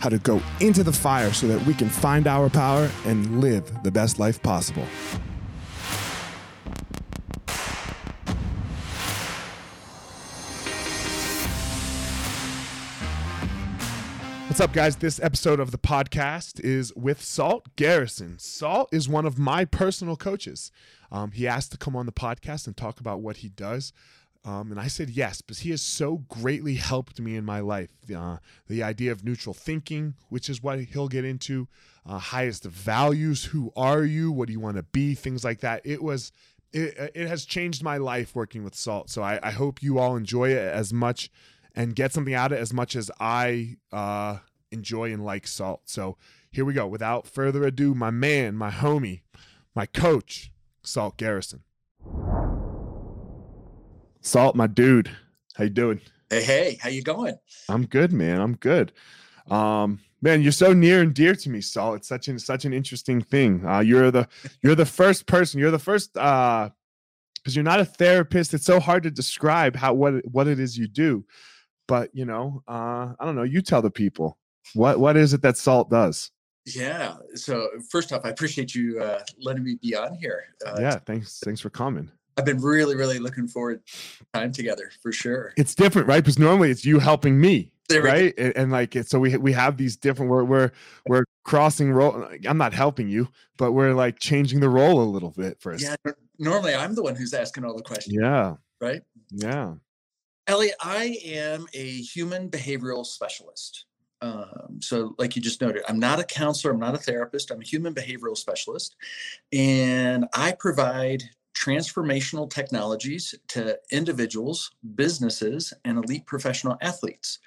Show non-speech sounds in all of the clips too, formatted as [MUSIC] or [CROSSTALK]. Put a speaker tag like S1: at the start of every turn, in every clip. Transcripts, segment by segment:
S1: how to go into the fire so that we can find our power and live the best life possible. What's up, guys? This episode of the podcast is with Salt Garrison. Salt is one of my personal coaches. Um, he asked to come on the podcast and talk about what he does. Um, and I said yes, because he has so greatly helped me in my life. Uh, the idea of neutral thinking, which is what he'll get into, uh, highest values, who are you, what do you want to be, things like that. It was, it, it has changed my life working with Salt. So I, I hope you all enjoy it as much and get something out of it as much as I uh, enjoy and like Salt. So here we go. Without further ado, my man, my homie, my coach, Salt Garrison. Salt, my dude. How you doing?
S2: Hey, hey, how you going?
S1: I'm good, man. I'm good. Um, man, you're so near and dear to me, Salt. It's such an such an interesting thing. Uh, you're the [LAUGHS] you're the first person. You're the first uh because you're not a therapist. It's so hard to describe how what what it is you do. But you know, uh, I don't know. You tell the people what what is it that Salt does.
S2: Yeah. So first off, I appreciate you uh, letting me be on here. Uh,
S1: yeah. Thanks. Thanks for coming.
S2: I've been really, really looking forward time together for sure.
S1: It's different, right? Because normally it's you helping me, right? And, and, like so we we have these different we're we're we're crossing role. I'm not helping you, but we're like changing the role a little bit for us.
S2: Yeah. Normally I'm the one who's asking all the questions.
S1: Yeah.
S2: Right.
S1: Yeah.
S2: Ellie, I am a human behavioral specialist. Um, so, like you just noted, I'm not a counselor, I'm not a therapist, I'm a human behavioral specialist, and I provide transformational technologies to individuals, businesses, and elite professional athletes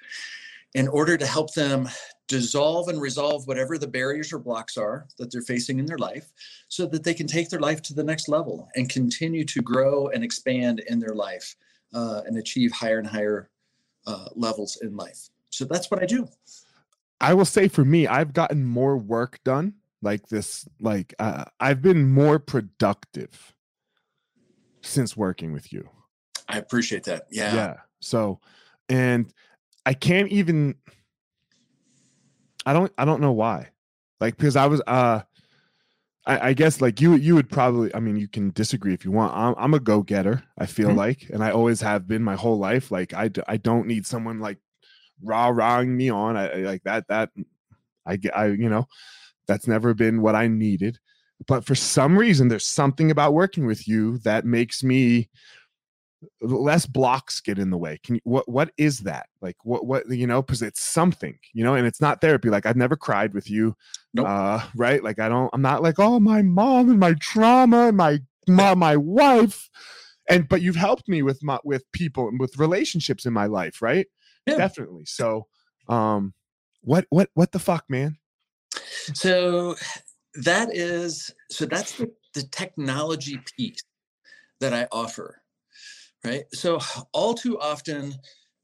S2: in order to help them dissolve and resolve whatever the barriers or blocks are that they're facing in their life so that they can take their life to the next level and continue to grow and expand in their life uh, and achieve higher and higher uh, levels in life. So that's what I do.
S1: I will say for me, I've gotten more work done like this, like uh, I've been more productive since working with you.
S2: I appreciate that. Yeah.
S1: Yeah. So, and I can't even I don't I don't know why. Like because I was uh I, I guess like you you would probably I mean you can disagree if you want. I'm, I'm a go-getter, I feel mm-hmm. like, and I always have been my whole life. Like I I don't need someone like rah rahing me on. I, I like that that I get I you know that's never been what I needed but for some reason there's something about working with you that makes me less blocks get in the way. Can you what what is that? Like what what you know because it's something you know and it's not therapy. Like i've never cried with you nope. uh right? Like i don't i'm not like oh my mom and my trauma and my my, my wife. And but you've helped me with my with people and with relationships in my life right? Yeah. definitely. So um what what what the fuck man?
S2: So that is so that's the, the technology piece that I offer right? So all too often,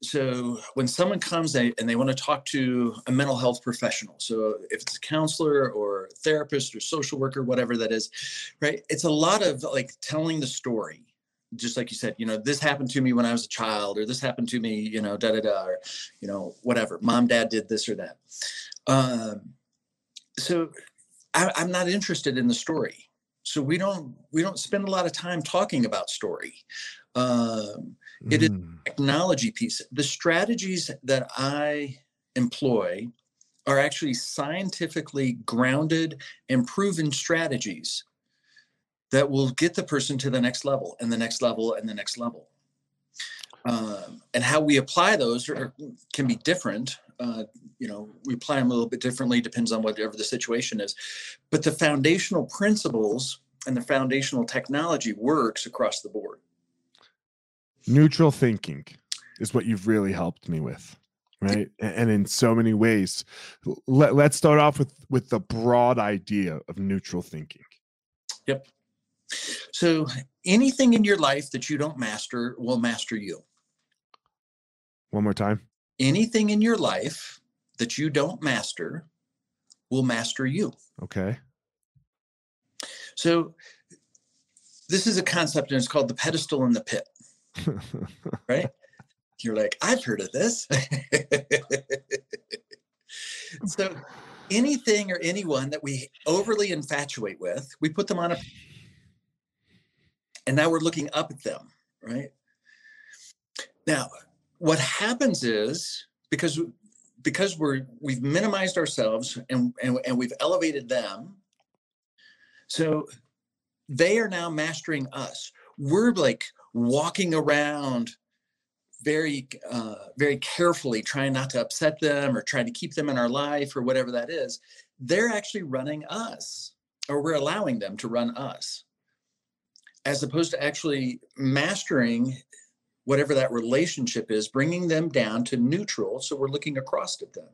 S2: so when someone comes and they want to talk to a mental health professional, so if it's a counselor or therapist or social worker, whatever that is, right? It's a lot of like telling the story. Just like you said, you know, this happened to me when I was a child, or this happened to me, you know, da da da, or you know, whatever. Mom, dad did this or that. Um, so I, I'm not interested in the story. So we don't we don't spend a lot of time talking about story. Um, it mm. is technology piece. The strategies that i employ are actually scientifically grounded and proven strategies that will get the person to the next level and the next level and the next level um, and how we apply those are, can be different. Uh, you know we apply them a little bit differently depends on whatever the situation is. But the foundational principles and the foundational technology works across the board.
S1: Neutral thinking is what you've really helped me with right? And in so many ways let, let's start off with with the broad idea of neutral thinking.
S2: Yep. So anything in your life that you don't master will master you
S1: one more time
S2: anything in your life that you don't master will master you.
S1: Okay.
S2: So this is a concept and it's called the pedestal and the pit. [LAUGHS] right? You're like, I've heard of this. [LAUGHS] so anything or anyone that we overly infatuate with, we put them on a and now we're looking up at them, right? Now, what happens is because because we're we've minimized ourselves and, and and we've elevated them so they are now mastering us. We're like walking around very uh, very carefully trying not to upset them or trying to keep them in our life or whatever that is. They're actually running us or we're allowing them to run us as opposed to actually mastering whatever that relationship is, bringing them down to neutral. So we're looking across at them.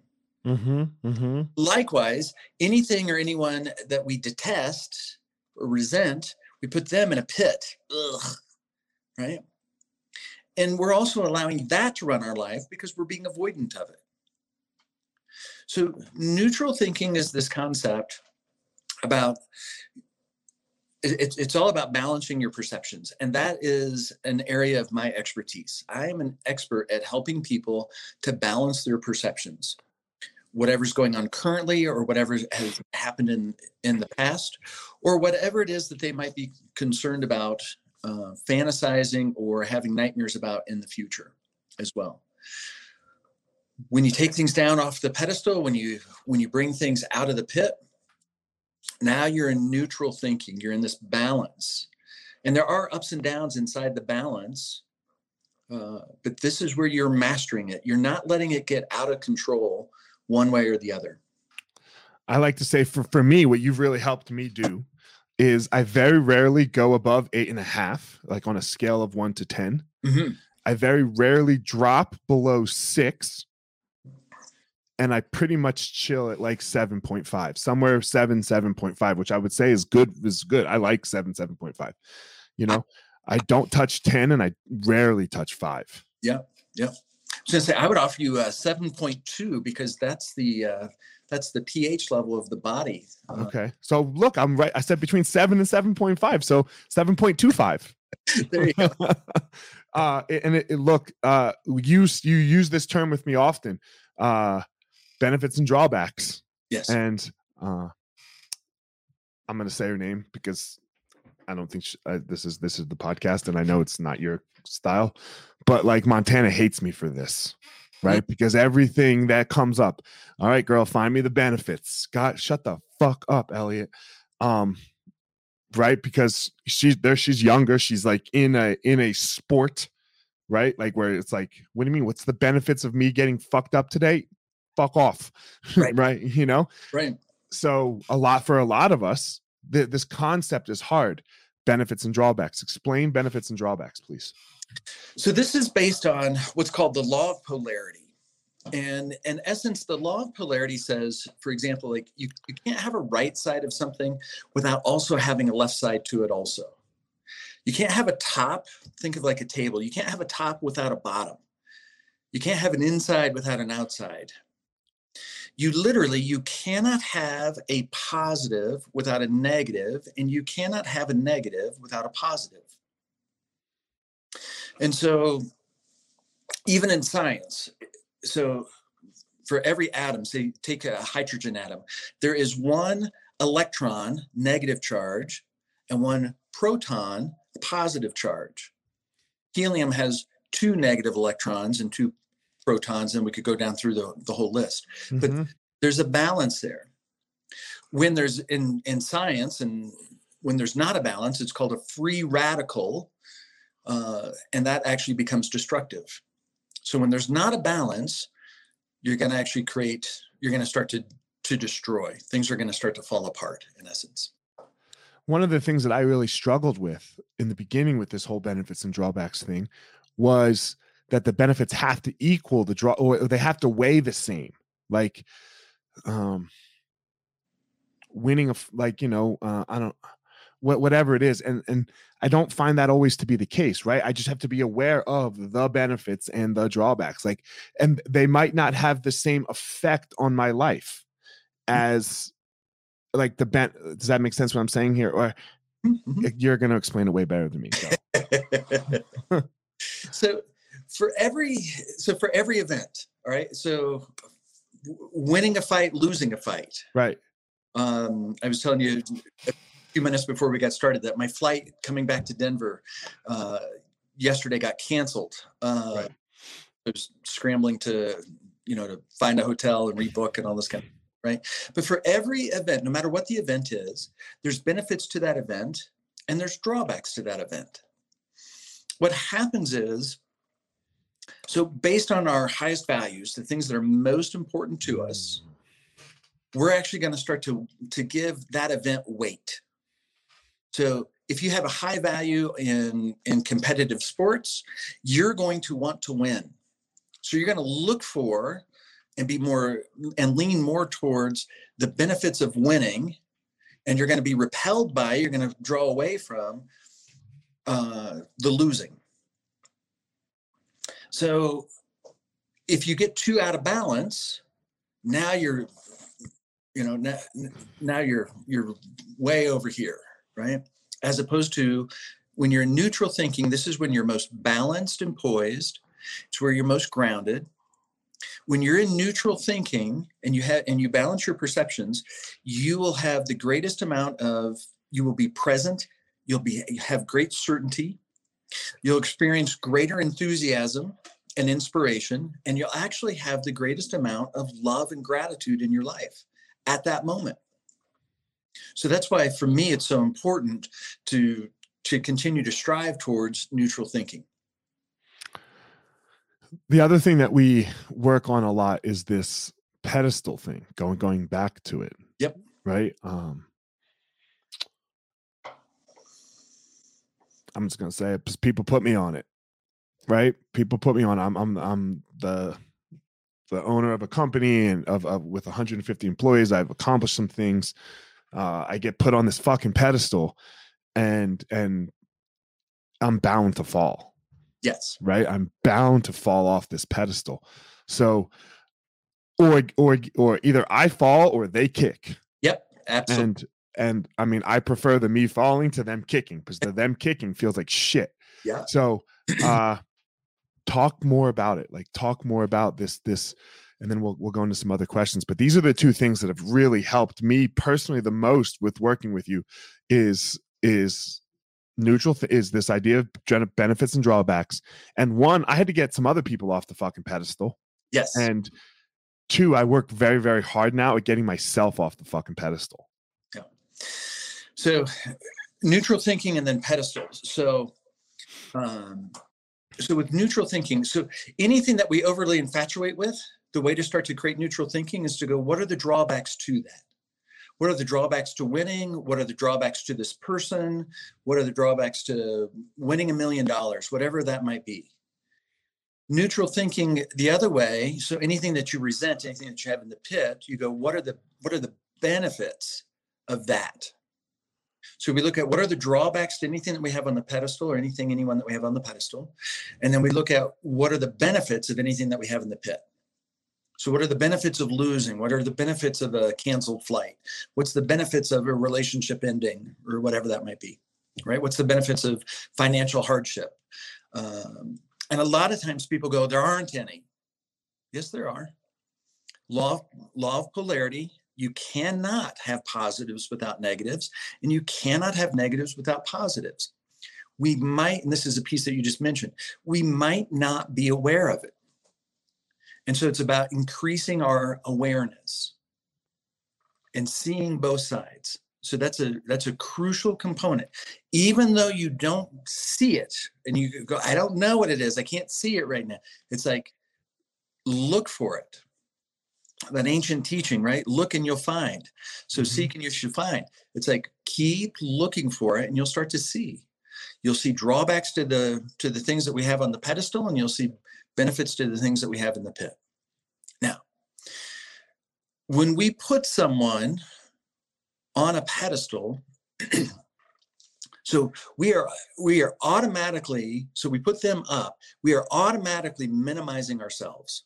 S2: Mm-hmm, mm-hmm. Likewise, anything or anyone that we detest or resent, we put them in a pit. Ugh, right? And we're also allowing that to run our life because we're being avoidant of it. So, neutral thinking is this concept about it's it's all about balancing your perceptions and that is an area of my expertise. I am an expert at helping people to balance their perceptions. Whatever's going on currently or whatever has happened in in the past or whatever it is that they might be concerned about uh, fantasizing or having nightmares about in the future as well. When you take things down off the pedestal when you when you bring things out of the pit now you're in neutral thinking you're in this balance. And there are ups and downs inside the balance uh, but this is where you're mastering it. You're not letting it get out of control one way or the other.
S1: I like to say for, for me what you've really helped me do is i very rarely go above eight and a half like on a scale of one to 10 mm-hmm. i very rarely drop below six and I pretty much chill at like 7.5, somewhere 7, 7.5, which I would say is good, is good. I like 7, 7.5. You know, I don't touch 10 and I rarely touch five.
S2: Yeah. Yeah. I was gonna say I would offer you a 7.2 because that's the uh that's the pH level of the body.
S1: Uh, okay. So look, I'm right. I said between seven and 7.5. So 7.25. [LAUGHS] there you go. [LAUGHS] uh and it, it look, uh you you use this term with me often. Uh benefits and drawbacks.
S2: Yes.
S1: And uh, I'm going to say her name because I don't think she, uh, this is this is the podcast, and I know it's not your style, but like Montana hates me for this, right? Mm-hmm. Because everything that comes up, all right, girl, find me the benefits. God, shut the fuck up, Elliot. Um, right? Because she's there, she's younger, she's like in a in a sport, right? Like where it's like, what do you mean? What's the benefits of me getting fucked up today? Fuck off [LAUGHS] right, right? you know
S2: right
S1: so a lot for a lot of us th- this concept is hard benefits and drawbacks explain benefits and drawbacks please
S2: so this is based on what's called the law of polarity and in essence the law of polarity says for example like you, you can't have a right side of something without also having a left side to it also You can't have a top, think of like a table. You can't have a top without a bottom. You can't have an inside without an outside. You literally you cannot have a positive without a negative and you cannot have a negative without a positive. And so even in science, so for every atom, say take a hydrogen atom, there is one electron, negative charge, and one proton, positive charge. Helium has two negative electrons and two protons, and we could go down through the, the whole list. Mm-hmm. But there's a balance there. When there's in, in science and when there's not a balance, it's called a free radical, uh, and that actually becomes destructive. So when there's not a balance, you're going to actually create, you're going to start to to destroy. Things are going to start to fall apart in essence.
S1: One of the things that I really struggled with in the beginning with this whole benefits and drawbacks thing was that the benefits have to equal the draw or they have to weigh the same. Like um winning a like you know uh, I don't whatever it is and and i don't find that always to be the case right i just have to be aware of the benefits and the drawbacks like and they might not have the same effect on my life mm. as like the ben does that make sense what i'm saying here or mm-hmm. you're going to explain it way better than me
S2: so. [LAUGHS] so for every so for every event all right so winning a fight losing a fight
S1: right
S2: um i was telling you a few minutes before we got started that my flight coming back to Denver uh, yesterday got canceled. Uh, right. I was scrambling to, you know, to find a hotel and rebook and all this kind of right. But for every event, no matter what the event is, there's benefits to that event and there's drawbacks to that event. What happens is, so based on our highest values, the things that are most important to us, we're actually going to start to to give that event weight so if you have a high value in, in competitive sports, you're going to want to win. So you're going to look for and be more and lean more towards the benefits of winning. And you're going to be repelled by, you're going to draw away from uh, the losing. So if you get too out of balance, now you're, you know, now, now you're you're way over here right? As opposed to when you're in neutral thinking, this is when you're most balanced and poised. It's where you're most grounded. When you're in neutral thinking and you have and you balance your perceptions, you will have the greatest amount of you will be present, you'll be have great certainty, you'll experience greater enthusiasm and inspiration, and you'll actually have the greatest amount of love and gratitude in your life at that moment. So that's why for me it's so important to to continue to strive towards neutral thinking.
S1: The other thing that we work on a lot is this pedestal thing, going going back to it.
S2: Yep.
S1: Right? Um I'm just gonna say it. People put me on it, right? People put me on. I'm I'm I'm the the owner of a company and of, of with 150 employees. I've accomplished some things uh, I get put on this fucking pedestal, and and I'm bound to fall.
S2: Yes.
S1: Right. I'm bound to fall off this pedestal. So, or or or either I fall or they kick.
S2: Yep. Absolutely.
S1: And and I mean, I prefer the me falling to them kicking because the them kicking feels like shit.
S2: Yeah.
S1: So, uh, talk more about it. Like, talk more about this this and then we'll we'll go into some other questions. But these are the two things that have really helped me personally the most with working with you is is neutral th- is this idea of benefits and drawbacks. And one, I had to get some other people off the fucking pedestal.
S2: Yes.
S1: And two, I work very very hard now at getting myself off the fucking pedestal.
S2: So neutral thinking and then pedestals. So um so with neutral thinking, so anything that we overly infatuate with, the way to start to create neutral thinking is to go, what are the drawbacks to that? What are the drawbacks to winning? What are the drawbacks to this person? What are the drawbacks to winning a million dollars? Whatever that might be. Neutral thinking the other way. So anything that you resent, anything that you have in the pit, you go, what are the what are the benefits of that? So we look at what are the drawbacks to anything that we have on the pedestal or anything, anyone that we have on the pedestal. And then we look at what are the benefits of anything that we have in the pit. So what are the benefits of losing? What are the benefits of a canceled flight? What's the benefits of a relationship ending or whatever that might be, right? What's the benefits of financial hardship? Um, and a lot of times people go, there aren't any. Yes, there are. Law, law of polarity you cannot have positives without negatives, and you cannot have negatives without positives. We might, and this is a piece that you just mentioned, we might not be aware of it. And so it's about increasing our awareness and seeing both sides. So that's a that's a crucial component. Even though you don't see it and you go, I don't know what it is, I can't see it right now. It's like look for it that ancient teaching, right? Look and you'll find. So mm-hmm. seek and you should find. It's like keep looking for it and you'll start to see. You'll see drawbacks to the to the things that we have on the pedestal and you'll see benefits to the things that we have in the pit. Now, when we put someone on a pedestal, [CLEARS THROAT] so we are we are automatically so we put them up, we are automatically minimizing ourselves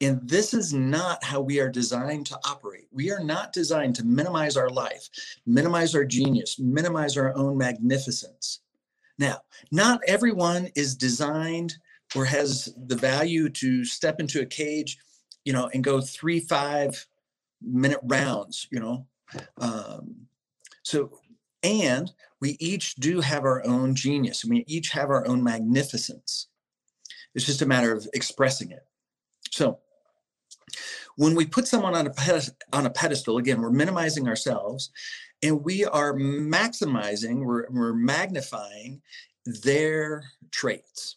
S2: and this is not how we are designed to operate. We are not designed to minimize our life, minimize our genius, minimize our own magnificence. Now, not everyone is designed or has the value to step into a cage, you know, and go three, five minute rounds, you know. Um, so, and we each do have our own genius. We each have our own magnificence. It's just a matter of expressing it. So, when we put someone on a, pedestal, on a pedestal, again, we're minimizing ourselves and we are maximizing, we're, we're magnifying their traits.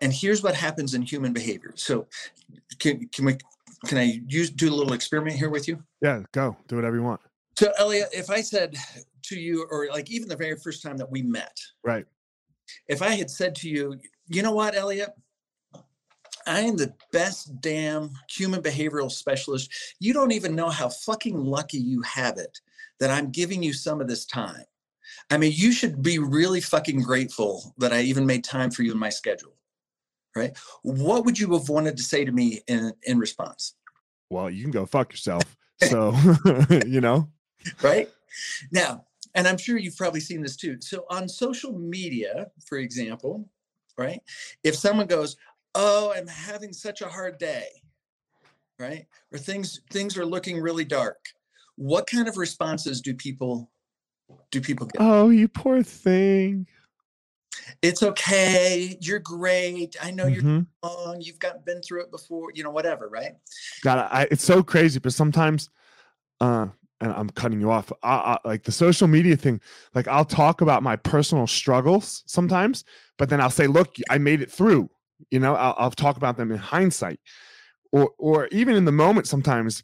S2: And here's what happens in human behavior. So can, can we can I use do a little experiment here with you?
S1: Yeah, go. Do whatever you want.
S2: So Elliot, if I said to you, or like even the very first time that we met,
S1: right?
S2: If I had said to you, you know what, Elliot, I am the best damn human behavioral specialist. You don't even know how fucking lucky you have it that I'm giving you some of this time. I mean, you should be really fucking grateful that I even made time for you in my schedule. Right? What would you have wanted to say to me in in response?
S1: Well, you can go fuck yourself. [LAUGHS] So, [LAUGHS] you know.
S2: Right? Now, and I'm sure you've probably seen this too. So on social media, for example, right? If someone goes, oh i'm having such a hard day right? Or things things are looking really dark. What kind of responses do people do people get?
S1: Oh you poor thing.
S2: It's okay you're great i know mm-hmm. you're wrong you've got been through it before you know whatever right?
S1: God I, it's so crazy but sometimes uh and i'm cutting you off I, I, like the social media thing like i'll talk about my personal struggles sometimes but then i'll say look i made it through you know I'll, I'll talk about them in hindsight or or even in the moment sometimes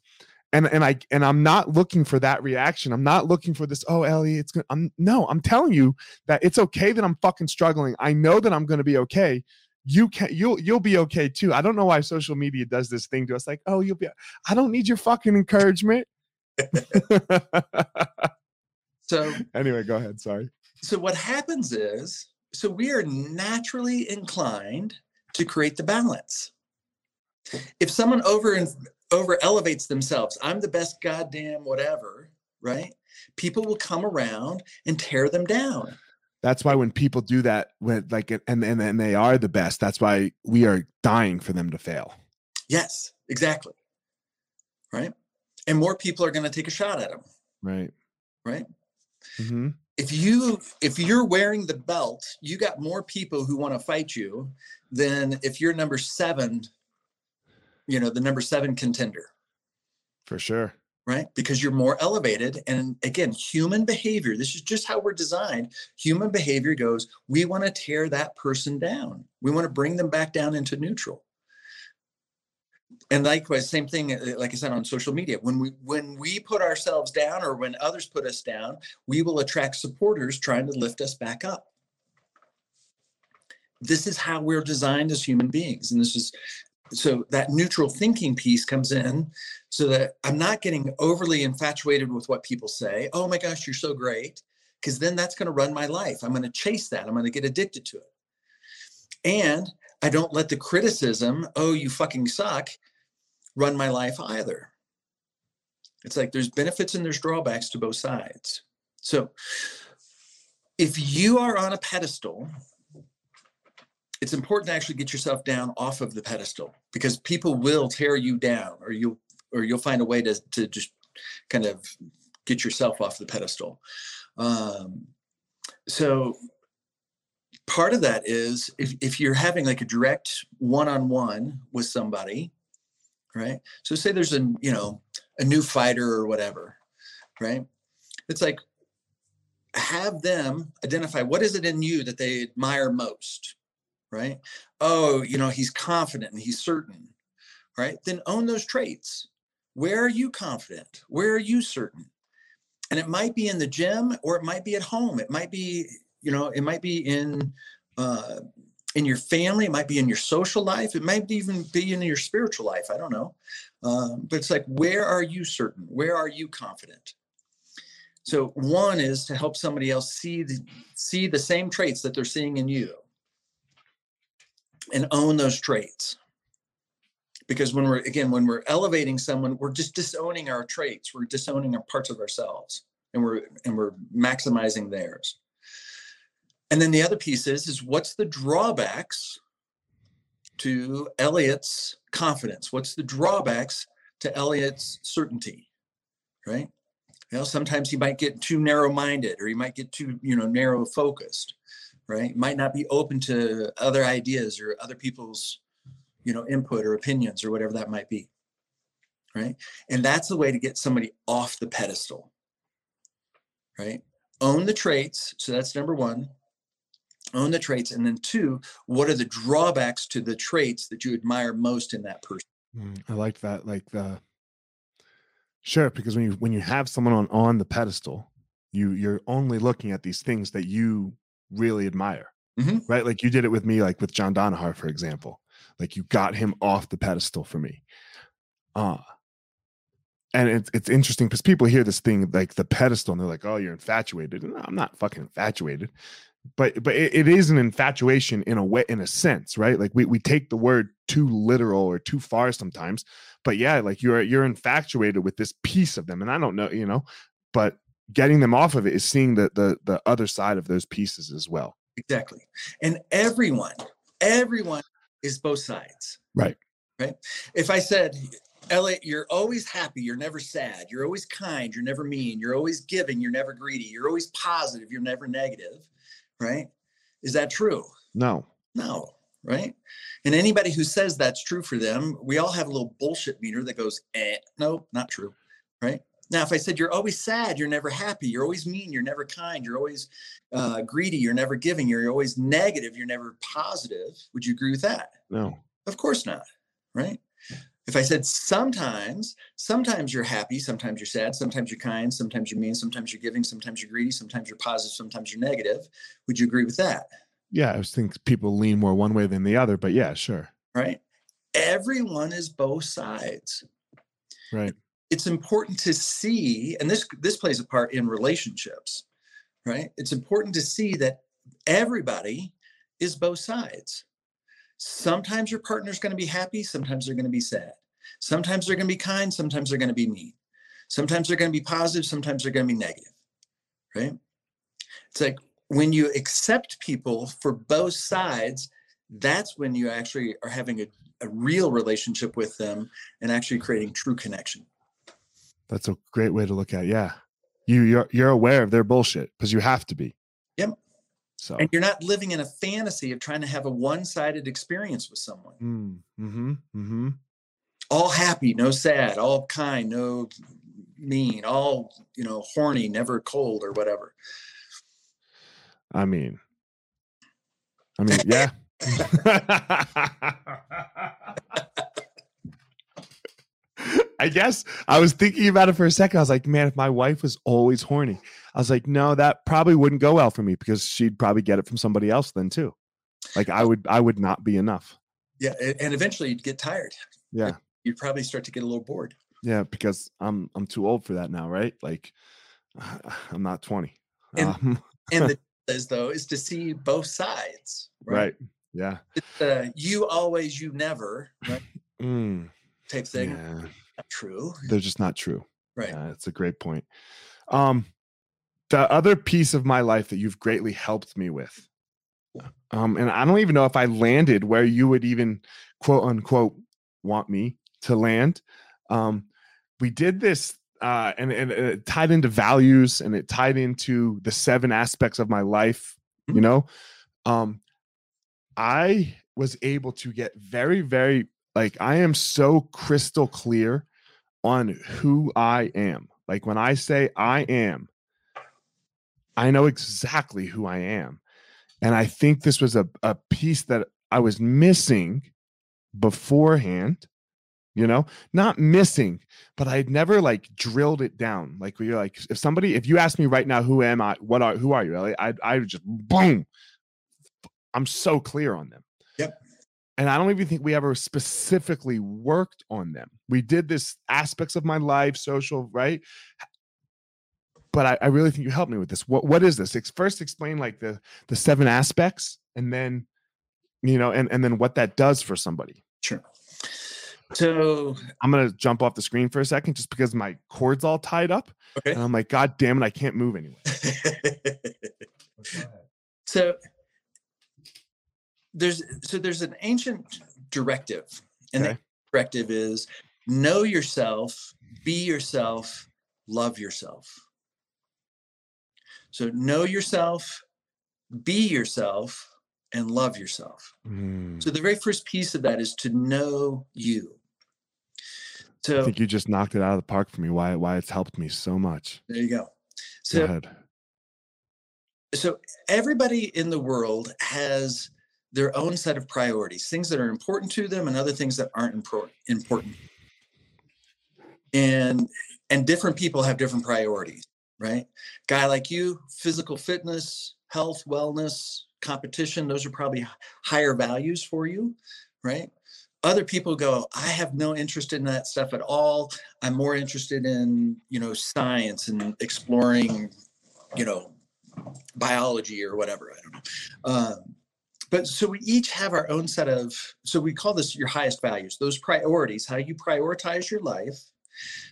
S1: and and I and I'm not looking for that reaction. I'm not looking for this. Oh, Ellie, it's good. I'm no. I'm telling you that it's okay that I'm fucking struggling. I know that I'm going to be okay. You can you'll you'll be okay too. I don't know why social media does this thing to us. Like, oh, you'll be. I don't need your fucking encouragement. [LAUGHS]
S2: so
S1: anyway, go ahead. Sorry.
S2: So what happens is, so we are naturally inclined to create the balance. If someone over and over elevates themselves, I'm the best goddamn whatever, right? People will come around and tear them down.
S1: That's why when people do that, when like and and and they are the best, that's why we are dying for them to fail.
S2: Yes, exactly. Right, and more people are going to take a shot at them.
S1: Right.
S2: Right.
S1: Mm-hmm
S2: if you if you're wearing the belt you got more people who want to fight you than if you're number seven you know the number seven contender.
S1: For sure.
S2: Right? Because you're more elevated and again human behavior this is just how we're designed. Human behavior goes we want to tear that person down. We want to bring them back down into neutral and likewise same thing uh, like i said on social media when we when we put ourselves down or when others put us down we will attract supporters trying to lift us back up this is how we're designed as human beings and this is so that neutral thinking piece comes in so that I'm not getting overly infatuated with what people say. Oh my gosh, you're so great. Because then that's going to run my life. I'm going to chase that. I'm going to get addicted to it. And I don't let the criticism, oh, you fucking suck, run my life either. It's like there's benefits and there's drawbacks to both sides. So if you are on a pedestal, it's important to actually get yourself down off of the pedestal because people will tear you down or you'll or you'll find a way to, to just kind of get yourself off the pedestal. Um, so part of that is if, if you're having like a direct one-on-one with somebody, right? So say there's a, you know, a new fighter or whatever, right? It's like have them identify what is it in you that they admire most right? Oh you know he's confident and he's certain right? Then own those traits. Where are you confident? Where are you certain? And it might be in the gym or it might be at home. It might be you know it might be in uh, in your family it might be in your social life it might even be in your spiritual life i don't know um, but it's like where are you certain where are you confident so one is to help somebody else see the see the same traits that they're seeing in you and own those traits. Because when we're again when we're elevating someone, we're just disowning our traits. We're disowning our parts of ourselves and we're and we're maximizing theirs. And then the other piece is is what's the drawbacks to Elliot's confidence? What's the drawbacks to Elliot's certainty? Right? you know sometimes he might get too narrow minded or he might get too you know narrow focused right might not be open to other ideas or other people's you know input or opinions or whatever that might be right and that's the way to get somebody off the pedestal right own the traits so that's number one own the traits and then two what are the drawbacks to the traits that you admire most in that person
S1: mm, i like that like the Sure, because when you when you have someone on on the pedestal, you you're only looking at these things that you really admire,
S2: mm-hmm.
S1: right? Like you did it with me, like with John Danaher, for example. Like you got him off the pedestal for me. Uh and it's it's interesting because people hear this thing like the pedestal and they're like, "Oh, you're infatuated." No, I'm not fucking infatuated but but it, it is an infatuation in a way in a sense right like we, we take the word too literal or too far sometimes but yeah like you're you're infatuated with this piece of them and i don't know you know but getting them off of it is seeing the the the other side of those pieces as well
S2: exactly and everyone everyone is both sides
S1: right
S2: right if i said Elliot, you're always happy. You're never sad. You're always kind. You're never mean. You're always giving. You're never greedy. You're always positive. You're never negative right? Is that true?
S1: No.
S2: No, right? And anybody who says that's true for them, we all have a little bullshit meter that goes, eh, no, not true, right? Now, if I said you're always sad, you're never happy, you're always mean, you're never kind, you're always uh, greedy, you're never giving, you're always negative, you're never positive, would you agree with that?
S1: No.
S2: Of course not, right? If I said sometimes, sometimes you're happy, sometimes you're sad, sometimes you're kind, sometimes you're mean, sometimes you're giving, sometimes you're greedy, sometimes you're positive, sometimes you're negative, would you agree with that?
S1: Yeah, I think people lean more one way than the other, but yeah, sure.
S2: Right. Everyone is both sides.
S1: Right.
S2: It's important to see, and this this plays a part in relationships, right? It's important to see that everybody is both sides. Sometimes your partner's going to be happy, sometimes they're going to be sad. Sometimes they're going to be kind, sometimes they're going to be mean. Sometimes they're going to be positive, sometimes they're going to be negative. Right? It's like when you accept people for both sides, that's when you actually are having a, a real relationship with them and actually creating true connection.
S1: That's a great way to look at it. Yeah. You you're you're aware of their bullshit because you have to be.
S2: Yep.
S1: So
S2: and you're not living in a fantasy of trying to have a one-sided experience with someone.
S1: Mm, mm-hmm. Mm-hmm
S2: all happy, no sad, all kind, no mean, all, you know, horny, never cold or whatever.
S1: I mean, I mean, yeah. [LAUGHS] I guess I was thinking about it for a second. I was like, man, if my wife was always horny, I was like, no, that probably wouldn't go well for me because she'd probably get it from somebody else then too. Like I would, I would not be enough
S2: Yeah, and eventually you'd get tired.
S1: Yeah.
S2: You'd probably start to get a little bored.
S1: Yeah, because I'm I'm too old for that now, right? Like [SIGHS] I'm not 20.
S2: And,
S1: Um,
S2: and the [LAUGHS] is though is to see both sides.
S1: right. Yeah.
S2: It's, uh, you always, you never, right? [LAUGHS]
S1: Mm,
S2: Type thing.
S1: yeah.
S2: True.
S1: They're just not true.
S2: Right.
S1: Yeah, that's a great point. Um, the other piece of my life that you've greatly helped me with, um, and I don't even know if I landed where you would even quote unquote want me to land. Um, we did this, uh, and, and it tied into values and it tied into the seven aspects of my life, you
S2: Mhm.
S1: know. Um, I was able to get very, very like I am so crystal clear on who I am. Like when I say I am, I know exactly who I am. And I think this was a, a piece that I was missing beforehand, you know, not missing, but I'd never like drilled it down. Like where you're like, if somebody, if you ask me right now, who am I? What are, who are you, Elliot? I, I just boom. I'm so clear on them.
S2: Yep.
S1: And I don't even think we ever specifically worked on them. We did this aspects of my life, social, right? But I, I really think you helped me with this. What what is this? First, explain like the the seven aspects, and then you know, and and then what that does for somebody.
S2: Sure. So
S1: I'm gonna jump off the screen for a second just because my cord's all tied up,
S2: okay.
S1: and I'm like, God damn it, I can't move anyway. [LAUGHS]
S2: so there's so there's an ancient directive and
S1: Okay.
S2: the directive is know yourself be yourself love yourself so know yourself be yourself and love yourself
S1: Mm,
S2: so the very first piece of that is to know you
S1: I think you just knocked it out of the park for me. Why why it's helped me so much.
S2: there you go
S1: Go
S2: so
S1: ahead.
S2: so everybody in the world has their own set of priorities things that are important to them and other things that aren't important and and different people have different priorities right guy like you physical fitness health wellness competition those are probably higher values for you right other people go i have no interest in that stuff at all i'm more interested in you know science and exploring you know biology or whatever. I don't know. Um, but so we each have our own set of, so we call this your highest values, those priorities, how you prioritize your life.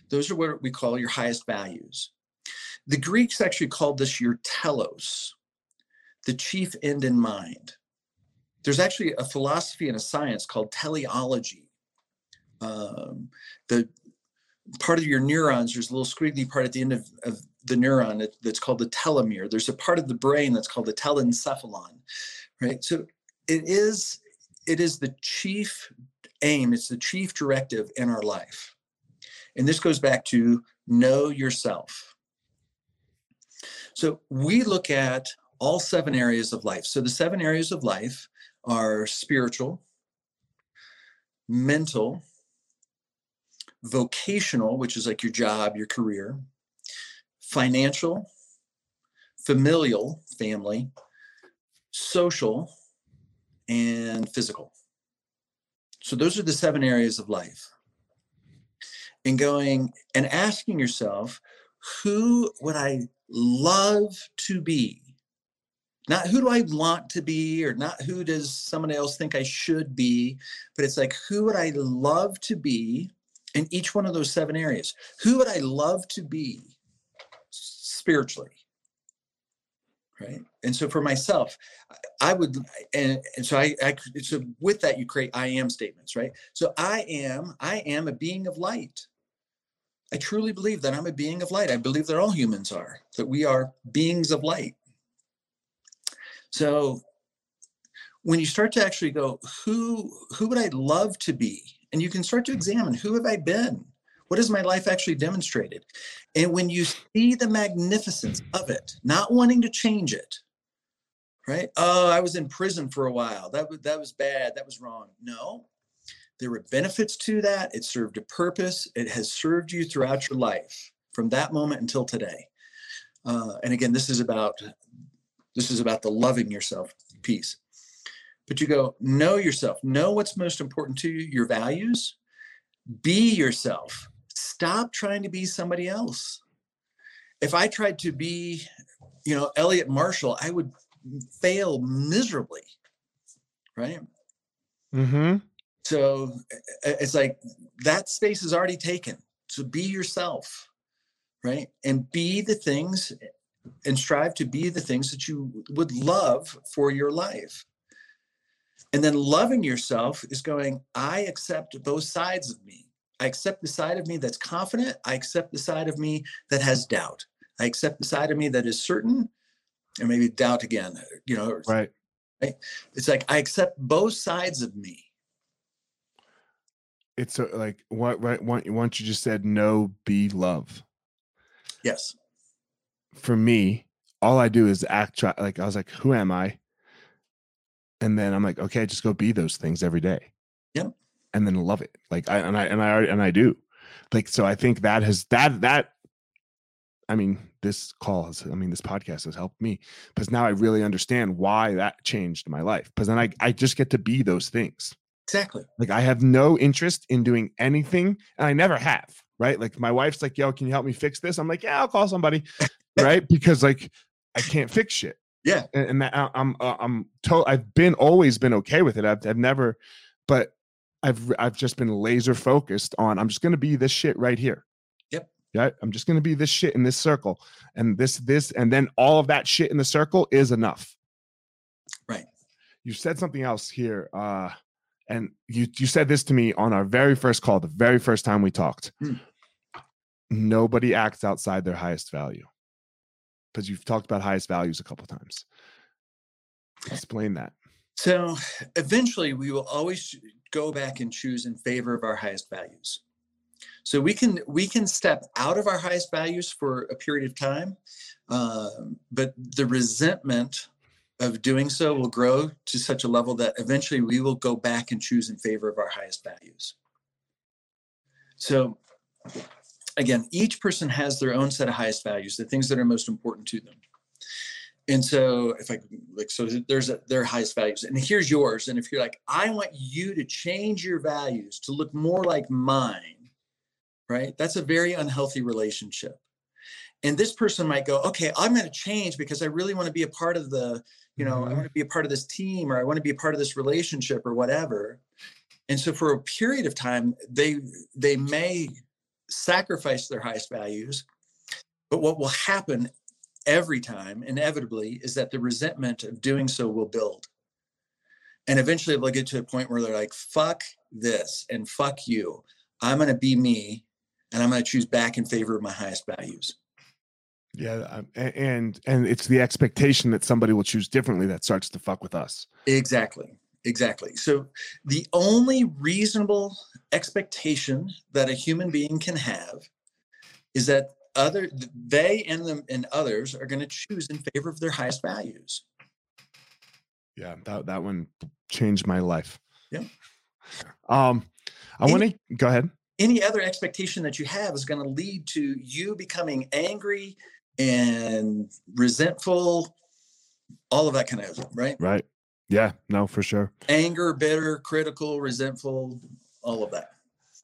S2: Those are what we call your highest values. The Greeks actually called this your telos, the chief end in mind. There's actually a philosophy and a science called teleology. Um, the part of your neurons, there's a little squiggly part at the end of, of the neuron that- that's called the telomere. There's a part of the brain that's called the telencephalon, right? So it is it is the chief aim, it's the chief directive in our life. And this goes back to know yourself. So we look at all seven areas of life. So the seven areas of life are spiritual, mental, vocational, which is like your job, your career, financial, familial, family, social, and physical. So those are the seven areas of life. And going and asking yourself, who would I love to be? Not who do I want to be, or not who does someone else think I should be, but it's like, who would I love to be in each one of those seven areas? Who would I love to be spiritually? Right. And so for myself, I- would, and, and so I, I, so with that, you create I am statements, right? So I am, I am a being of light. I truly believe that I'm a being of light. I believe that all humans are, that we are beings of light. So when you start to actually go, who who would I love to be? And you can start to examine who have I been? What has my life actually demonstrated? And when you see the magnificence of it, not wanting to change it, right? Oh, I was in prison for a while. That was that was bad. That was wrong. No, there were benefits to that. It served a purpose. It has served you throughout your life from that moment until today. Uh, and again, this is about this is about the loving yourself piece. but you go know yourself, know what's most important to you, your values, be yourself. Stop trying to be somebody else. If I tried to be, you know, Elliot Marshall, I would fail miserably. Right.
S1: Mm-hmm.
S2: So it's like that space is already taken. So be yourself, right? And be the things and strive to be the things that you would love for your life. And then loving yourself is going, I accept both sides of me. I accept the side of me that's confident. I accept the side of me that has doubt. I accept the side of me that is certain and maybe doubt again, you know.
S1: Right.
S2: right? It's like I accept both sides of me.
S1: It's a, like what right once you just said no be love.
S2: Yes.
S1: For me, all I do is act try, like I was like, who am I? and then I'm like, okay, just go be those things every day.
S2: Yep.
S1: And then love it. Like I and I and I already, and I do. Like so I think that has that that I mean, this call has I mean, this podcast has helped me because now I really understand why that changed my life. Because then I I just get to be those things.
S2: Exactly.
S1: Like I have no interest in doing anything, and I never have. Right. Like my wife's like, yo, can you help me fix this? I'm like, yeah, I'll call somebody. Right. Because like I can't fix shit.
S2: Yeah,
S1: and, and that, uh, I'm uh, I'm to, I've been always been okay with it. I've I've never, but I've I've just been laser focused on. I'm just gonna be this shit right here.
S2: Yep.
S1: Yeah, I'm just gonna be this shit in this circle, and this this, and then all of that shit in the circle is enough.
S2: Right.
S1: You said something else here, uh, and you you said this to me on our very first call, the very first time we talked. Hmm. Nobody acts outside their highest value because you've talked about highest values a couple times. Explain that.
S2: So eventually, we will always go back and choose in favor of our highest values. So we can we can step out of our highest values for a period of time, uh, but the resentment of doing so will grow to such a level that eventually we will go back and choose in favor of our highest values. So again, each person has their own set of highest values, the things that are most important to them. And so if I like, so there's a, their highest values and here's yours. And if you're like, I want you to change your values to look more like mine, right? That's a very unhealthy relationship. And this person might go, okay, I'm going to change because I really want to be a part of the, you know, mm-hmm. I want to be a part of this team or I want to be a part of this relationship or whatever. And so for a period of time, they they may sacrifice their highest values. But what will happen every time, inevitably, is that the resentment of doing so will build. And eventually they'll get to a point where they're like, fuck this and fuck you. I'm going to be me and I'm going to choose back in favor of my highest values.
S1: Yeah, um, and and it's the expectation that somebody will choose differently that starts to fuck with us.
S2: Exactly. Exactly. So the only reasonable expectation that a human being can have is that other they and them and others are going to choose in favor of their highest values.
S1: Yeah, that that one changed my life.
S2: Yeah.
S1: Um I want to go ahead.
S2: Any other expectation that you have is going to lead to you becoming angry and resentful all of that kind of right
S1: right yeah, no, for sure.
S2: Anger, bitter, critical, resentful, all of that.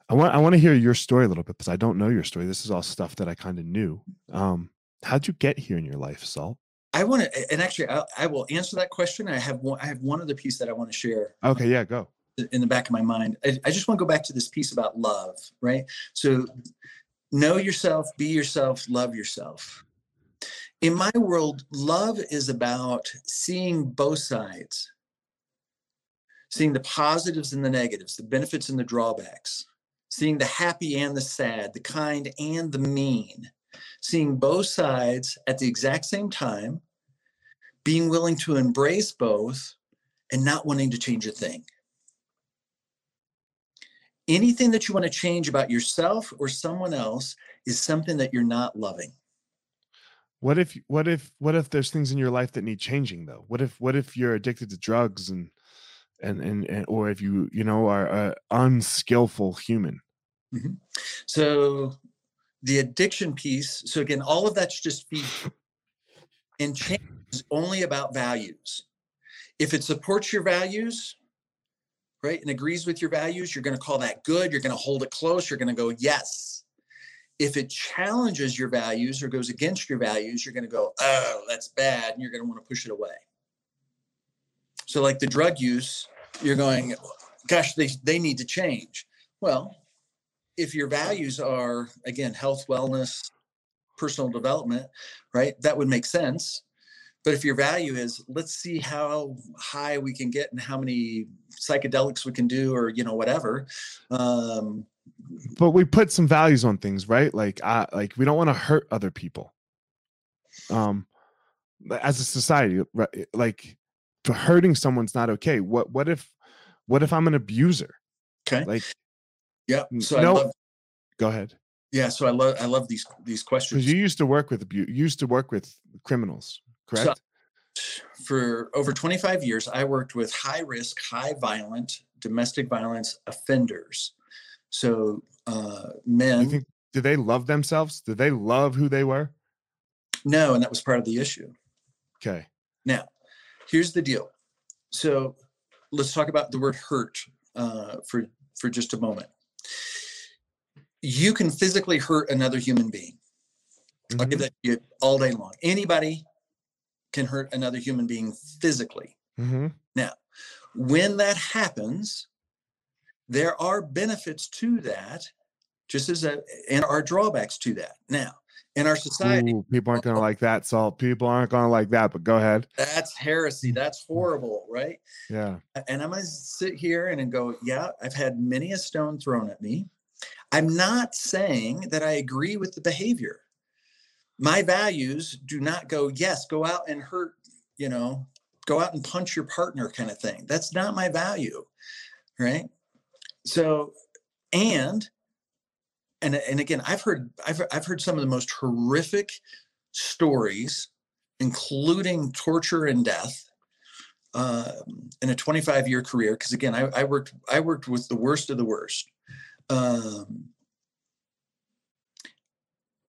S1: I want I want to hear your story a little bit because I don't know your story. This is all stuff that I kind of knew. Um, how'd you get here in your life, Salt?
S2: I want to, and actually, I, I, will answer that question. I have one. I have one other piece that I want to share.
S1: Okay, yeah, go.
S2: In the back of my mind, I, I just want to go back to this piece about love, right? So, know yourself, be yourself, love yourself. In my world, love is about seeing both sides seeing the positives and the negatives, the benefits and the drawbacks, seeing the happy and the sad, the kind and the mean, seeing both sides at the exact same time, being willing to embrace both and not wanting to change a thing. Anything that you want to change about yourself or someone else is something that you're not loving.
S1: What if what if what if there's things in your life that need changing though? What if what if you're addicted to drugs and and and, and or if you you know are an unskillful human
S2: mm-hmm. so the addiction piece so again all of that's just feed and change is only about values If it supports your values, right, and agrees with your values, you're going to call that good. You're going to hold it close. You're going to go, yes. If it challenges your values or goes against your values, you're going to go, oh, that's bad. And you're going to want to push it away. So, like the drug use, you're going, gosh, they, they need to change. Well, if your values are, again, health, wellness, personal development, right, that would make sense. But if your value is, let's see how high we can get and how many psychedelics we can do, or you know whatever. Um,
S1: but we put some values on things, right? Like, I like we don't want to hurt other people. Um, as a society, right? Like, hurting someone's not okay. What what if what if I'm an abuser?
S2: Okay.
S1: Like,
S2: yeah. So
S1: no,
S2: I love.
S1: Go ahead.
S2: Yeah. So I love I love these these questions.
S1: Because you used to work with abuse. You used to work with criminals correct?
S2: So, for over 25 years, I worked with high risk, high violent domestic violence offenders. So uh, men.
S1: Think, did they love themselves? Did they love who they were?
S2: No, and that was part of the issue.
S1: Okay.
S2: Now, here's the deal. So let's talk about the word hurt uh, for for just a moment. You can physically hurt another human being. Mm-hmm. I'll give mm-hmm. that to you all day long. Anybody can hurt another human being physically.
S1: Mm-hmm.
S2: Now, when that happens, there are benefits to that, just as a, and are drawbacks to that. Now, in our society,
S1: Ooh, people aren't going to like that. So people aren't going to like that. But go ahead.
S2: That's heresy. That's mm. horrible, right?
S1: Yeah.
S2: And I'm going to sit here and go, yeah, I've had many a stone thrown at me. I'm not saying that I agree with the behavior my values do not go yes go out and hurt you know go out and punch your partner kind of thing that's not my value right so and and and again i've heard i've, I've heard some of the most horrific stories including torture and death um, in a 25 year career because again I, I worked i worked with the worst of the worst um,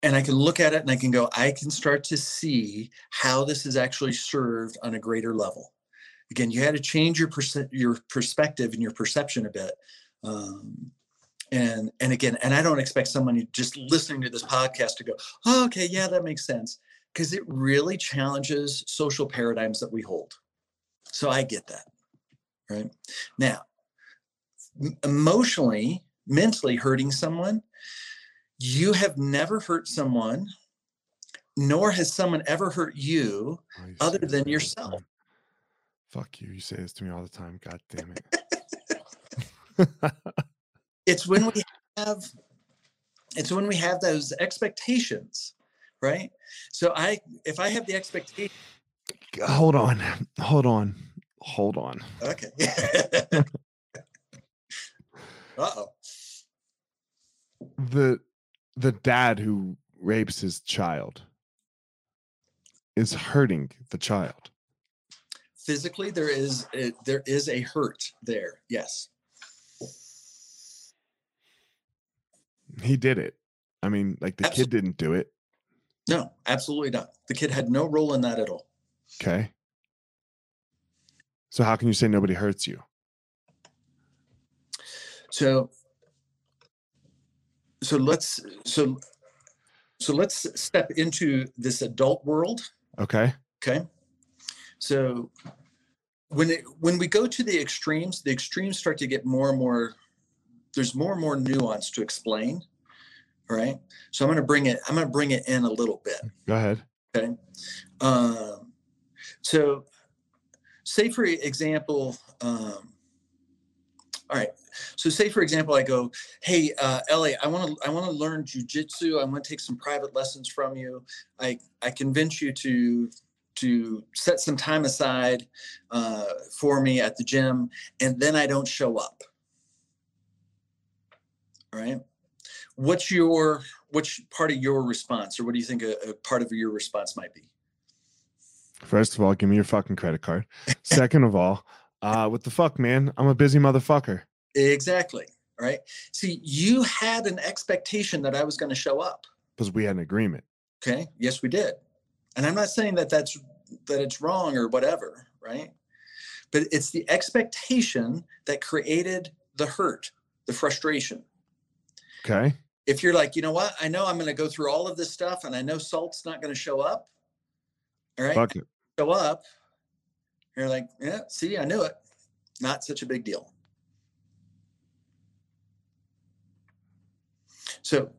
S2: and I can look at it and I can go, I can start to see how this is actually served on a greater level. Again, you had to change your perce- your perspective and your perception a bit. Um, and and again, and I don't expect someone just listening to this podcast to go, oh, okay, yeah, that makes sense, because it really challenges social paradigms that we hold. So I get that, right? Now, emotionally, mentally hurting someone you have never hurt someone, nor has someone ever hurt you oh, other than yourself.
S1: Fuck you. You say this to me all the time. God damn
S2: it. [LAUGHS] it's when we have it's when we have those expectations, right? So I if I have the expectation
S1: hold on. Hold on. Hold on.
S2: Okay. [LAUGHS] Uh-oh.
S1: The the dad who rapes his child is hurting the child
S2: physically there is a, there is a hurt there yes
S1: he did it. I mean like the absolutely. kid didn't do it.
S2: No absolutely not. The kid had no role in that at all.
S1: Okay. So how can you say nobody hurts you?
S2: So so let's so so let's step into this adult world.
S1: Okay.
S2: Okay? So when it when we go to the extremes the extremes start to get more and more there's more and more nuance to explain right so i'm going to bring it i'm going to bring it in a little bit
S1: go ahead
S2: okay um, so say for example um, all right so say for example, I go, hey, uh, Ellie, I want to I want to learn jujitsu. I want to take some private lessons from you. I I convince you to to set some time aside uh, for me at the gym, and then I don't show up. Right. What's your which part of your response, or what do you think a, a part of your response might be?
S1: First of all, give me your fucking credit card. [LAUGHS] Second of all, uh, what the fuck, man? I'm a busy motherfucker.
S2: Exactly. Right. See, you had an expectation that I was going to show up
S1: because we had an agreement.
S2: Okay. Yes, we did. And I'm not saying that that's that it's wrong or whatever. Right. but it's the expectation that created the hurt, the frustration.
S1: Okay.
S2: If you're like, you know what, I know I'm going to go through all of this stuff and I know salt's not going to show up. All right.
S1: Fuck it.
S2: Show up. You're like, yeah, see, I knew it. Not such a big deal. So,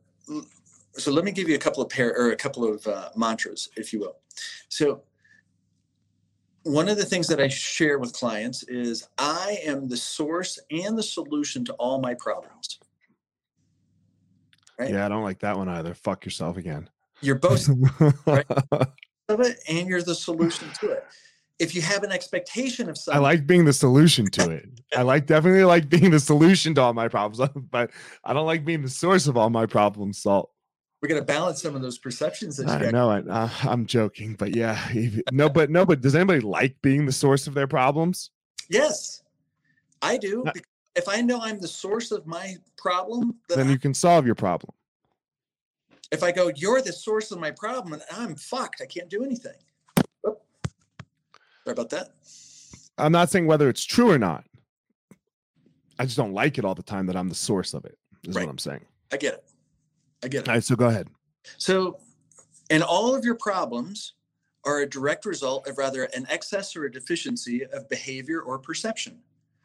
S2: so let me give you a couple of pair or a couple of uh, mantras, if you will. So, one of the things that I share with clients is I am the source and the solution to all my problems.
S1: Right? Yeah, I don't like that one either. Fuck yourself again.
S2: You're both [LAUGHS] right? [LAUGHS] of it, and you're the solution to it if you have an expectation of something.
S1: I like being the solution to it. I like [LAUGHS] definitely like being the solution to all my problems, but I don't like being the source of all my problems. Salt.
S2: We're gonna balance some of those perceptions. That
S1: I know. I, uh, I'm joking, but yeah, no, but no, but does anybody like being the source of their problems?
S2: Yes, I do. Not, if I know I'm the source of my problem,
S1: then, then you can solve your problem.
S2: If I go, you're the source of my problem, and I'm fucked. I can't do anything. Sorry about that.
S1: I'm not saying whether it's true or not. I just don't like it all the time that I'm the source of it, is right. what I'm saying.
S2: I get it. I get it.
S1: All right, so go ahead.
S2: So, and all of your problems are a direct result of rather an excess or a deficiency of behavior or perception.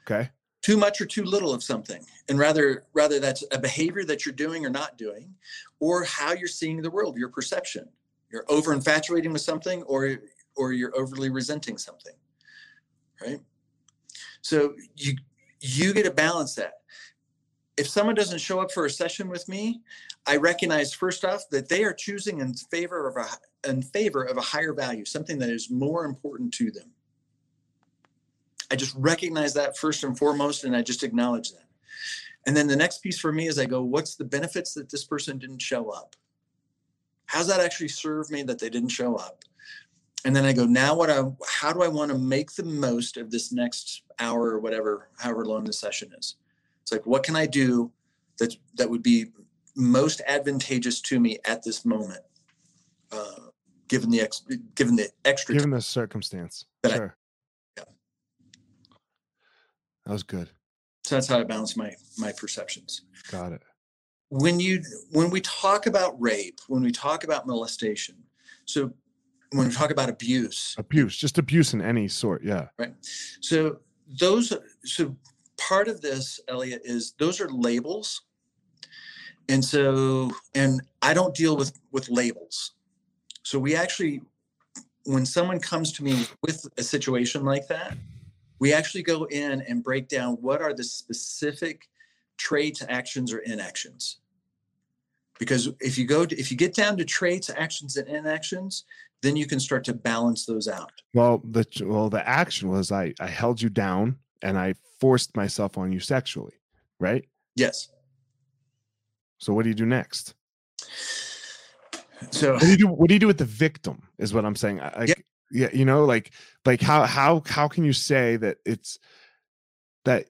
S1: Okay.
S2: Too much or too little of something. And rather, rather that's a behavior that you're doing or not doing, or how you're seeing the world, your perception. You're over infatuating with something, or or you're overly resenting something right so you you get to balance that if someone doesn't show up for a session with me i recognize first off that they are choosing in favor of a in favor of a higher value something that is more important to them i just recognize that first and foremost and i just acknowledge that and then the next piece for me is i go what's the benefits that this person didn't show up how's that actually serve me that they didn't show up and then I go, now what I, how do I want to make the most of this next hour or whatever, however long the session is? It's like, what can I do that that would be most advantageous to me at this moment, uh, given the ex, given the extra,
S1: given the circumstance. Sure. That was good.
S2: So that's how I balance my my perceptions.
S1: Got it.
S2: When you when we talk about rape, when we talk about molestation, so when we talk about abuse
S1: abuse just abuse in any sort yeah
S2: right so those so part of this elliot is those are labels and so and i don't deal with with labels so we actually when someone comes to me with a situation like that we actually go in and break down what are the specific traits actions or inactions. Because if you go to, if you get down to traits actions and inactions then you can start to balance those out.
S1: Well the well the action was i i held you down and i forced myself on you sexually right?
S2: Yes.
S1: So what do you do next?
S2: So
S1: what do you do what do you do with the victim is what i'm saying. Like yeah. Yeah you know like like how how how can you say that it's that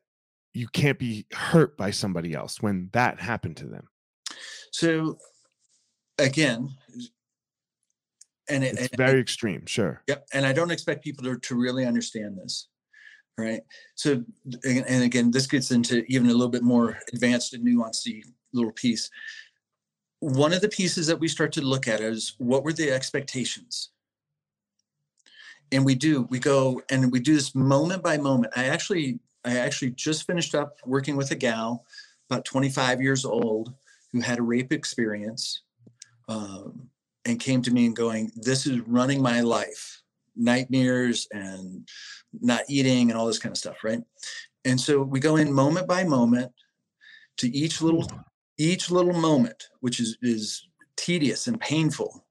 S1: you can't be hurt by somebody else when that happened to them?
S2: So again and it,
S1: it's and, very extreme sure.
S2: Yep and i don't expect people to, to really understand this right? So and again this gets into even a little bit more advanced and nuanced little piece. One of the pieces that we start to look at is what were the expectations and we do we go and we do this moment by moment i actually i actually just finished up working with a gal about 25 years old who had a rape experience um, and came to me and going, This is running my life, nightmares and not eating and all this kind of stuff, right? And so we go in moment by moment to each little each little moment, which is is tedious and painful,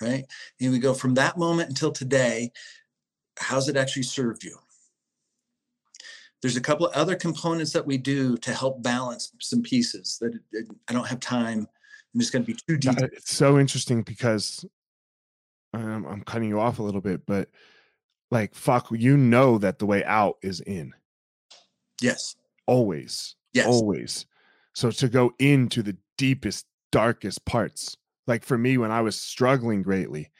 S2: right? And we go from that moment until today, how's it actually served you? There's a couple of other components that we do to help balance some pieces that I don't have time I'm just going to be too deep.
S1: It's so interesting because um, I'm cutting you off a little bit, but like, fuck, you know that the way out is in.
S2: Yes.
S1: Always.
S2: Yes.
S1: Always. So to go into the deepest, darkest parts, like for me, when I was struggling greatly,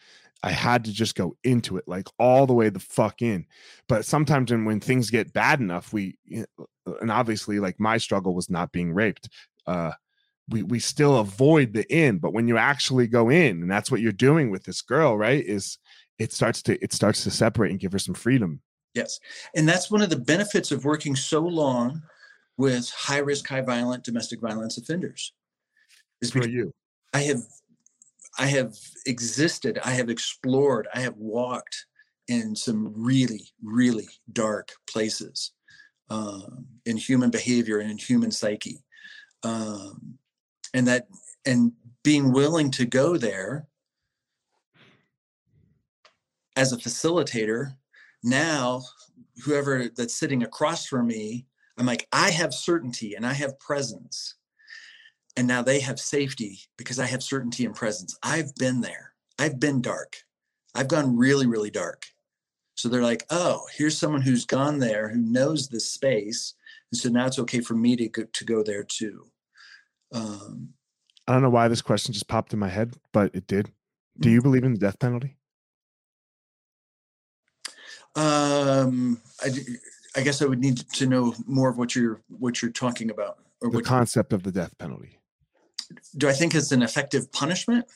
S1: I had to just go into it, like all the way the fuck in. But sometimes when, when things get bad enough, we, and obviously, like my struggle was not being raped. Uh, we we still avoid the in, but when you actually go in, and that's what you're doing with this girl, right? Is it starts to it starts to separate and give her some freedom.
S2: Yes, and that's one of the benefits of working so long with high risk, high violent domestic violence offenders.
S1: Is for you.
S2: I have I have existed, I have explored, I have walked in some really, really dark places um, in human behavior and in human psyche. Um, and that, and being willing to go there as a facilitator, now whoever that's sitting across from me, I'm like, I have certainty and I have presence and now they have safety because I have certainty and presence. I've been there. I've been dark. I've gone really, really dark. So they're like, oh, here's someone who's gone there, who knows this space. And so now it's okay for me to go, to go there too. Um,
S1: I don't know why this question just popped in my head, but it did. Do you mm-hmm. believe in the death penalty?
S2: Um, I, I guess I would need to know more of what you're what you're talking about.
S1: Or the concept of the death penalty
S2: do I think it's an effective punishment?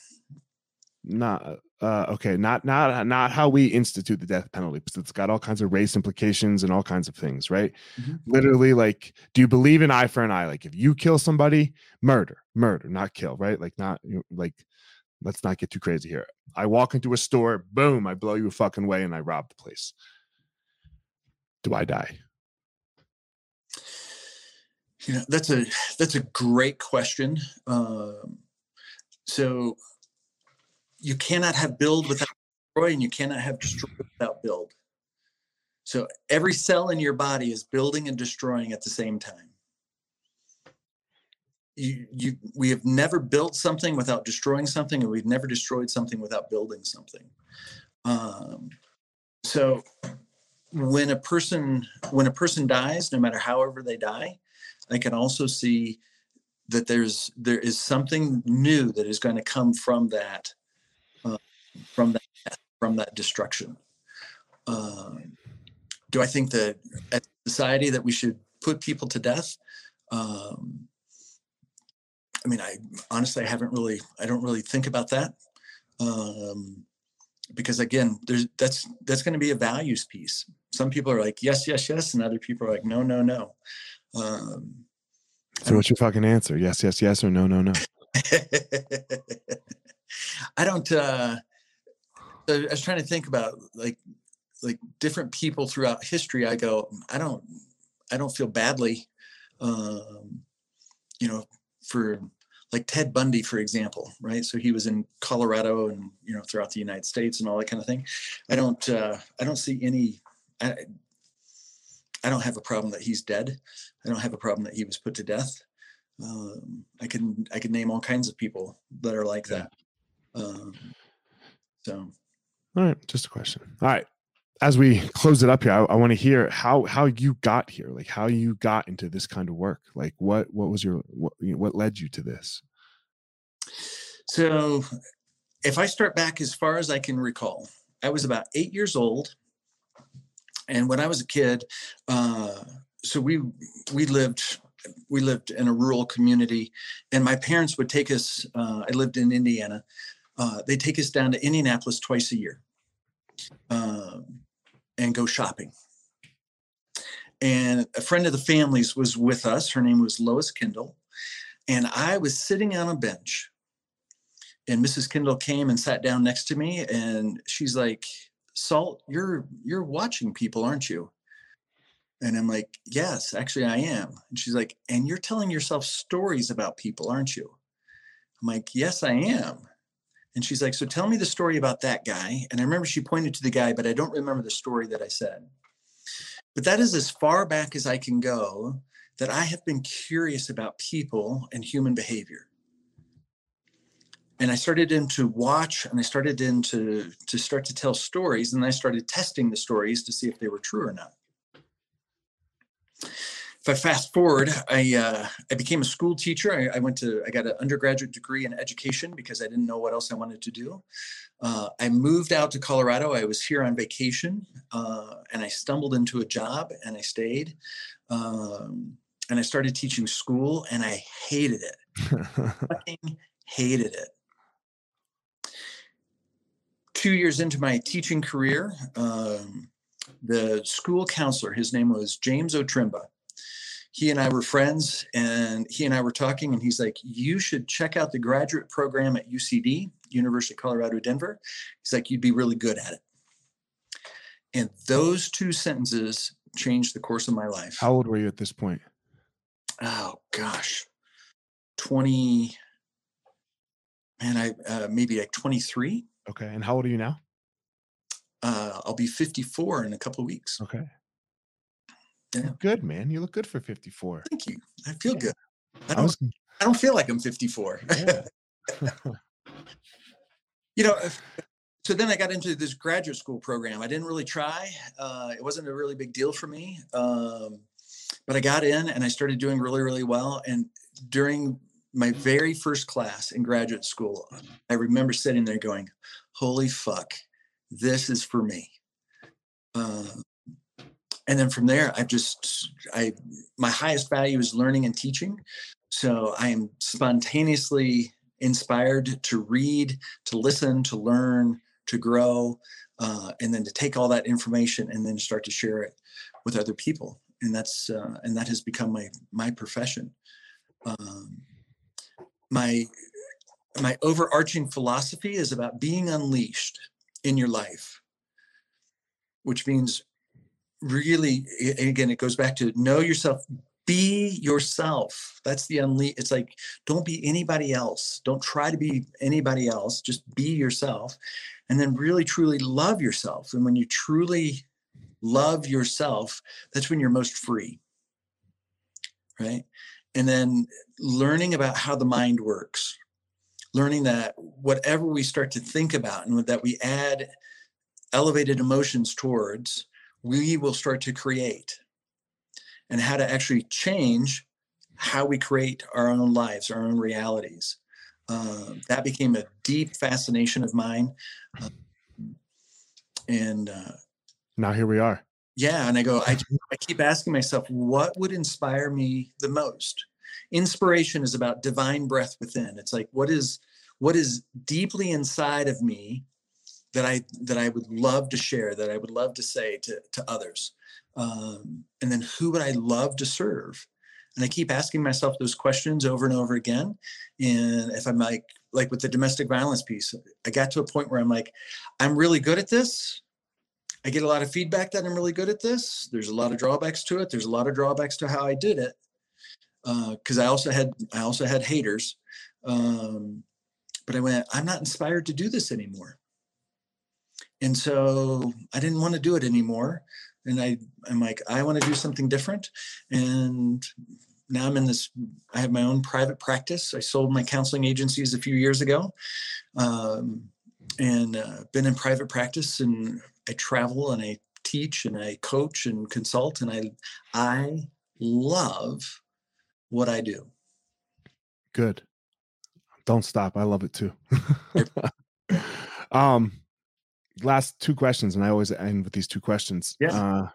S1: Not uh, okay. Not not not how we institute the death penalty because it's got all kinds of race implications and all kinds of things, right? Mm-hmm. Literally, like, do you believe in eye for an eye? Like, if you kill somebody, murder, murder, not kill, right? Like, not like. Let's not get too crazy here. I walk into a store, boom, I blow you a fucking way, and I rob the place. Do I die?
S2: You know, that's a that's a great question. Um, so you cannot have build without destroy, and you cannot have destroy without build. So every cell in your body is building and destroying at the same time. You, you, we have never built something without destroying something, and we've never destroyed something without building something. Um, so when a person when a person dies, no matter however they die, I can also see that there's there is something new that is going to come from that uh, from that from that destruction. Um, do I think that as society that we should put people to death? Um, I mean, I honestly I haven't really I don't really think about that um, because again, there's that's that's going to be a values piece. Some people are like yes, yes, yes, and other people are like no, no, no. Um,
S1: so what's your fucking answer? Yes, yes, yes, or no, no, no. [LAUGHS]
S2: I don't. uh I was trying to think about like like different people throughout history. I go, I don't, I don't feel badly, um, you know, for like Ted Bundy, for example, right? So he was in Colorado and you know throughout the United States and all that kind of thing. I don't, uh, I don't see any. I, I don't have a problem that he's dead. I don't have a problem that he was put to death. Um, I can I can name all kinds of people that are like that. Um, so,
S1: all right, just a question. All right, as we close it up here, I, I want to hear how how you got here, like how you got into this kind of work. Like what what was your what what led you to this?
S2: So, if I start back as far as I can recall, I was about eight years old and when I was a kid, uh, so we we lived we lived in a rural community, and my parents would take us. Uh, I lived in Indiana. Uh, they take us down to Indianapolis twice a year, um, and go shopping. And a friend of the family's was with us. Her name was Lois Kendall, and I was sitting on a bench. And Mrs. Kendall came and sat down next to me, and she's like, Salt, you're you're watching people, aren't you? And I'm like, yes, actually I am. And she's like, and you're telling yourself stories about people, aren't you? I'm like, yes, I am. And she's like, so tell me the story about that guy. And I remember she pointed to the guy, but I don't remember the story that I said. But that is as far back as I can go that I have been curious about people and human behavior and I started in to watch and I started in to, to start to tell stories and I started testing the stories to see if they were true or not. if I fast forward, I uh, I became a school teacher. I, I, went to I got an undergraduate degree in education because I didn't know what else I wanted to do. Uh, I moved out to Colorado. I was here on vacation, uh, and I stumbled into a job, and I stayed. Um, and I started teaching school, and I hated it. [LAUGHS] Fucking hated it. Two years into my teaching career, um, the school counselor, his name was James Otrimba he and I were friends and he and I were talking and he's like, you should check out the graduate program at UCD, University of Colorado, Denver. He's like, you'd be really good at it. And those two sentences changed the course of my life.
S1: How old were you at this point?
S2: Oh gosh, 20, man, I uh, maybe like 23.
S1: Okay. And how old are you now?
S2: Uh, I'll be 54 in a couple of weeks.
S1: Okay. Yeah. good, man. You look good for 54.
S2: Thank you. I feel yeah. good. I don't, I, was... I don't feel like I'm 54. Yeah. [LAUGHS] you know, so then I got into this graduate school program. I didn't really try. Uh, it wasn't a really big deal for me. Um, but I got in and I started doing really, really well. And during my very first class in graduate school, I remember sitting there going, holy fuck, this is for me. Uh, and then from there i've just i my highest value is learning and teaching. So i am spontaneously inspired to read to listen to learn to grow uh, and then to take all that information and then start to share it with other people. And that's uh, and that has become my my profession. Um, my my overarching philosophy is about being unleashed in your life which means really again it goes back to know yourself be yourself. That's the unle it's like don't be anybody else. Don't try to be anybody else. Just be yourself and then really truly love yourself. And when you truly love yourself that's when you're most free. Right and then learning about how the mind works learning that whatever we start to think about and that we add elevated emotions towards we will start to create and how to actually change how we create our own lives, our own realities. Uh, that became a deep fascination of mine. Uh, and uh,
S1: now here we are.
S2: Yeah. And I go, I, I keep asking myself, what would inspire me the most? Inspiration is about divine breath within. It's like, what is, what is deeply inside of me that I that I would love to share, that I would love to say to to others, um, and then who would I love to serve? And I keep asking myself those questions over and over again. And if I'm like like with the domestic violence piece, I got to a point where I'm like, I'm really good at this. I get a lot of feedback that I'm really good at this. There's a lot of drawbacks to it. There's a lot of drawbacks to how I did it because uh, I also had I also had haters. Um, but I went, I'm not inspired to do this anymore. And so I didn't want to do it anymore. And I, I'm like, I want to do something different. And now I'm in this, I have my own private practice. I sold my counseling agencies a few years ago um, and uh, been in private practice and I travel and I teach and I coach and consult and I, I love what I do.
S1: Good. Don't stop. I love it too. [LAUGHS] um, last two questions, and I always end with these two questions.
S2: Yeah. Uh,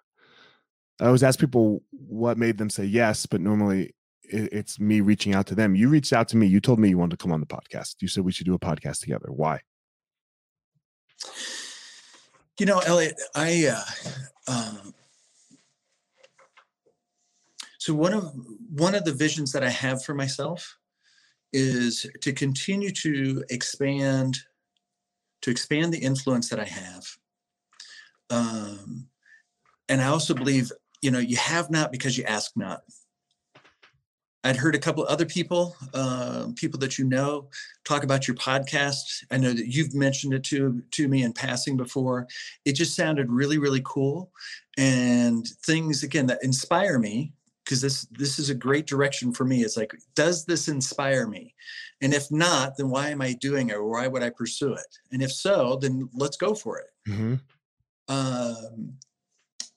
S1: I always ask people what made them say yes, but normally it's me reaching out to them. You reached out to me. You told me you wanted to come on the podcast. You said we should do a podcast together. Why?
S2: You know, Elliot, I. Uh, um, so one of one of the visions that I have for myself is to continue to expand to expand the influence that I have. Um, and I also believe, you know, you have not because you ask not. I'd heard a couple of other people, uh, people that you know, talk about your podcast. I know that you've mentioned it to to me in passing before. It just sounded really, really cool, and things again that inspire me because this this is a great direction for me. It's like, does this inspire me? And if not, then why am I doing it? Or why would I pursue it? And if so, then let's go for it. Mm-hmm. Um,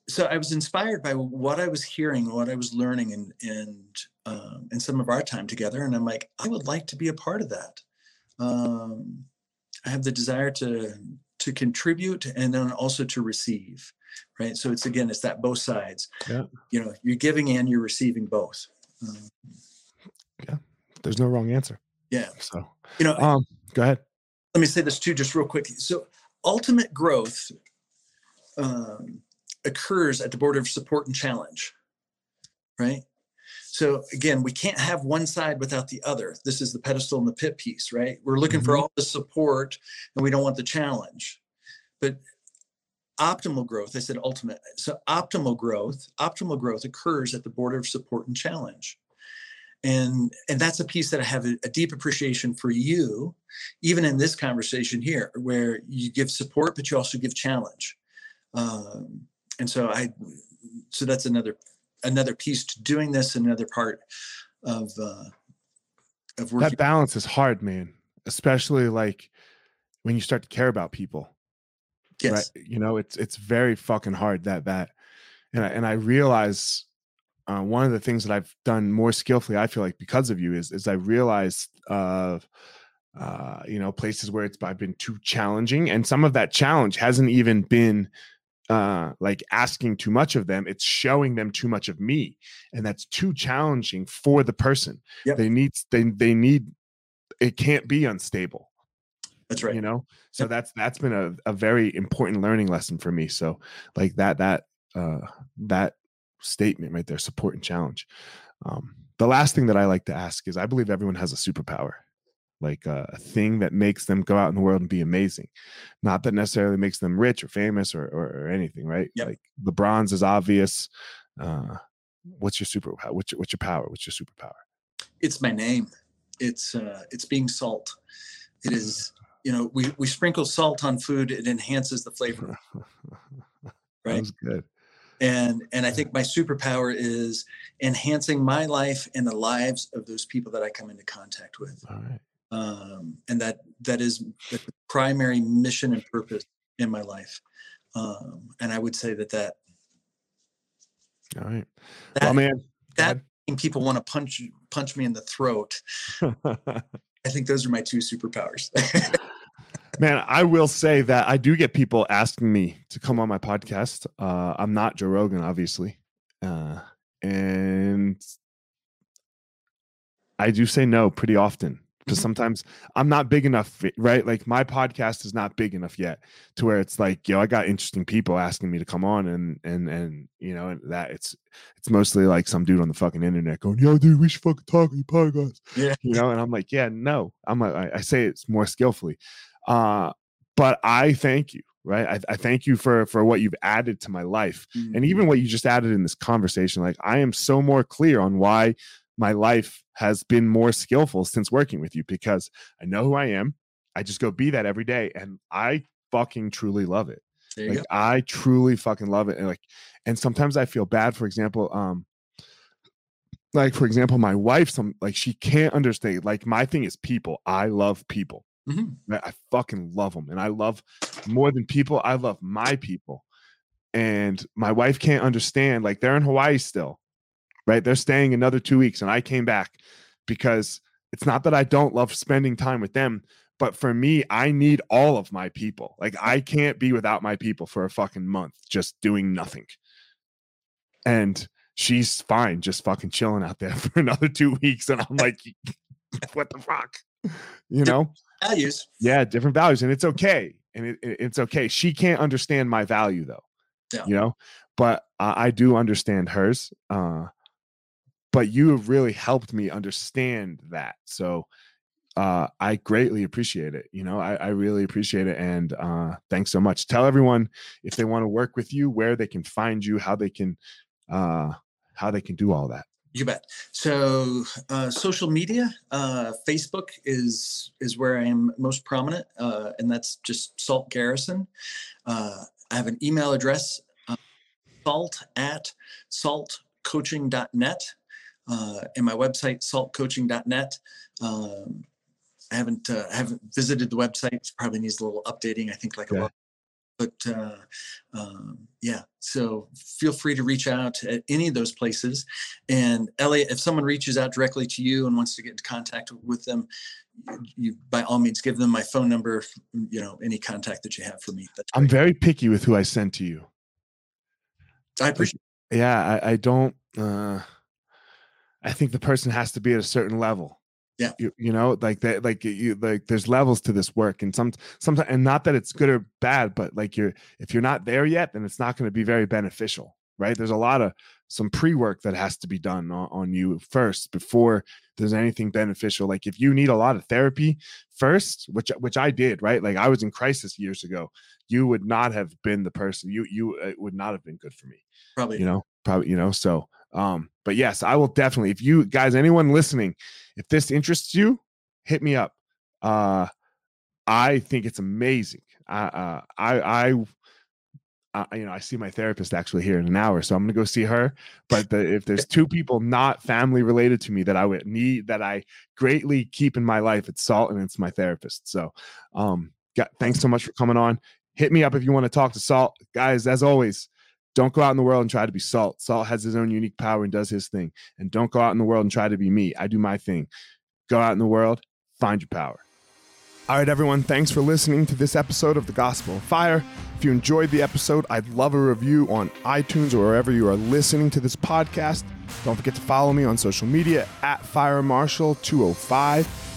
S2: so I was inspired by what I was hearing, what I was learning, and and um, and some of our time together. And I'm like, I would like to be a part of that. Um, I have the desire to to contribute and then also to receive, right? So it's again, it's that both sides.
S1: Yeah.
S2: You know, you're giving and you're receiving both. Um,
S1: yeah. There's no wrong answer.
S2: Yeah.
S1: So
S2: you know,
S1: um, go ahead.
S2: Let me say this too, just real quick. So ultimate growth um, occurs at the border of support and challenge, right? So again, we can't have one side without the other. This is the pedestal and the pit piece, right? We're looking mm-hmm. for all the support and we don't want the challenge. But optimal growth, I said ultimate. So optimal growth, optimal growth occurs at the border of support and challenge. And and that's a piece that I have a, a deep appreciation for you, even in this conversation here, where you give support, but you also give challenge. Um, and so I so that's another another piece to doing this another part of uh
S1: of working. that balance is hard man especially like when you start to care about people
S2: yes.
S1: right you know it's it's very fucking hard that that and I, and I realize uh, one of the things that I've done more skillfully, I feel like because of you, is is I realized uh, uh, you know places where it's I've been too challenging, and some of that challenge hasn't even been uh like asking too much of them it's showing them too much of me and that's too challenging for the person. Yep. they need they they need it can't be unstable
S2: that's right.
S1: you know? So yep. that's that's been a, a very important learning lesson for me. So like that that uh that statement right there support and challenge. Um the last thing that i like to ask is i believe everyone has a superpower like uh, a thing that makes them go out in the world and be amazing. Not that necessarily makes them rich or famous or, or, or anything right?
S2: Yep.
S1: like lebron's is obvious uh, what's your superpower what's your, what's your power? What's your superpower?
S2: It's my name. It's uh, it's being salt. It is [LAUGHS] you know we, we sprinkle salt on food it enhances the flavor. [LAUGHS]
S1: Right? That's good.
S2: And and i think my superpower is enhancing my life and the lives of those people that i come into contact with.
S1: All right
S2: um, and that that is the primary mission and purpose in my life. Um, and I would say that that.
S1: All right. That, well, man,
S2: that people want to punch punch me in the throat. [LAUGHS] I think those are my two superpowers. [LAUGHS]
S1: man, I will say that I do get people asking me to come on my podcast. Uh, I'm not Joe Rogan, obviously, uh, and I do say no pretty often because mm-hmm. sometimes I'm not big enough, right? Like my podcast is not big enough yet to where it's like, yo, I got interesting people asking me to come on, and and and you know and that it's it's mostly like some dude on the fucking internet going, yo, dude, we should fucking talk on your podcast,
S2: yeah,
S1: you know, and I'm like, yeah, no, I'm like, I, I say it's more skillfully, uh, but I thank you. Right. I, I thank you for for what you've added to my life mm-hmm. and even what you just added in this conversation. Like I am so more clear on why my life has been more skillful since working with you because I know who I am. I just go be that every day and I fucking truly love it. like go. I truly fucking love it. And like and sometimes I feel bad for example um like for example my wife some like she can't understand like my thing is people. I love people.
S2: Mm-hmm.
S1: I fucking love them and I love more than people. I love my people. And my wife can't understand like they're in Hawaii still right? They're staying another two weeks, and I came back because it's not that I don't love spending time with them, but for me, I need all of my people. Like I can't be without my people for a fucking month just doing nothing. And she's fine, just fucking chilling out there [LAUGHS] for another two weeks. And I'm like, [LAUGHS] what the fuck? You know?
S2: Values.
S1: Yeah, different values. And it's okay. And it, it, it's okay. She can't understand my value though.
S2: Yeah.
S1: You know, but uh, I do understand hers. Uh, but you have really helped me understand that. So uh, I greatly appreciate it. You know, I, I really appreciate it. And uh, thanks so much. Tell everyone if they want to work with you, where they can find you, how they can, uh, how they can do all that.
S2: You bet. So, uh, social media, uh, Facebook is is where I am most prominent, uh, and that's just Salt Garrison. Uh, I have an email address, uh, salt at saltcoaching.net and my website saltcoaching.net. Um, I haven't uh, haven't visited the website. It probably needs a little updating. I think like a lot. but uh, um, yeah, so feel free to reach out at any of those places. And Elliot, if someone reaches out directly to you and wants to get into contact with them, you by all means give them my phone number. You know, any contact that you have for me.
S1: I'm very picky with who I send to you.
S2: I appreciate.
S1: Yeah, I, I don't. Uh, I think the person has to be at a certain level.
S2: Yeah.
S1: You, you know like that like you like there's levels to this work and some sometimes and not that it's good or bad but like you're if you're not there yet then it's not going to be very beneficial right? There's a lot of some pre-work that has to be done on, on you first before there's anything beneficial. Like if you need a lot of therapy first which which i did right? Like i was in crisis years ago. You would not have been the person you you it would not have been good for me
S2: probably.
S1: you know? Probably you know? So um but yes i will definitely if you guys anyone listening if this interests you hit me up uh i think it's amazing uh, uh i i uh, you know, I see my therapist actually here in an hour, so I'm gonna go see her. But the, if there's two people not family related to me that I would need that I greatly keep in my life, it's Salt and it's my therapist. So, um, got, thanks so much for coming on. Hit me up if you want to talk to Salt, guys. As always, don't go out in the world and try to be Salt. Salt has his own unique power and does his thing. And don't go out in the world and try to be me. I do my thing. Go out in the world, find your power. All right, everyone, thanks for listening to this episode of The Gospel of Fire. If you enjoyed the episode, I'd love a review on iTunes or wherever you are listening to this podcast. Don't forget to follow me on social media at Fire Marshal 205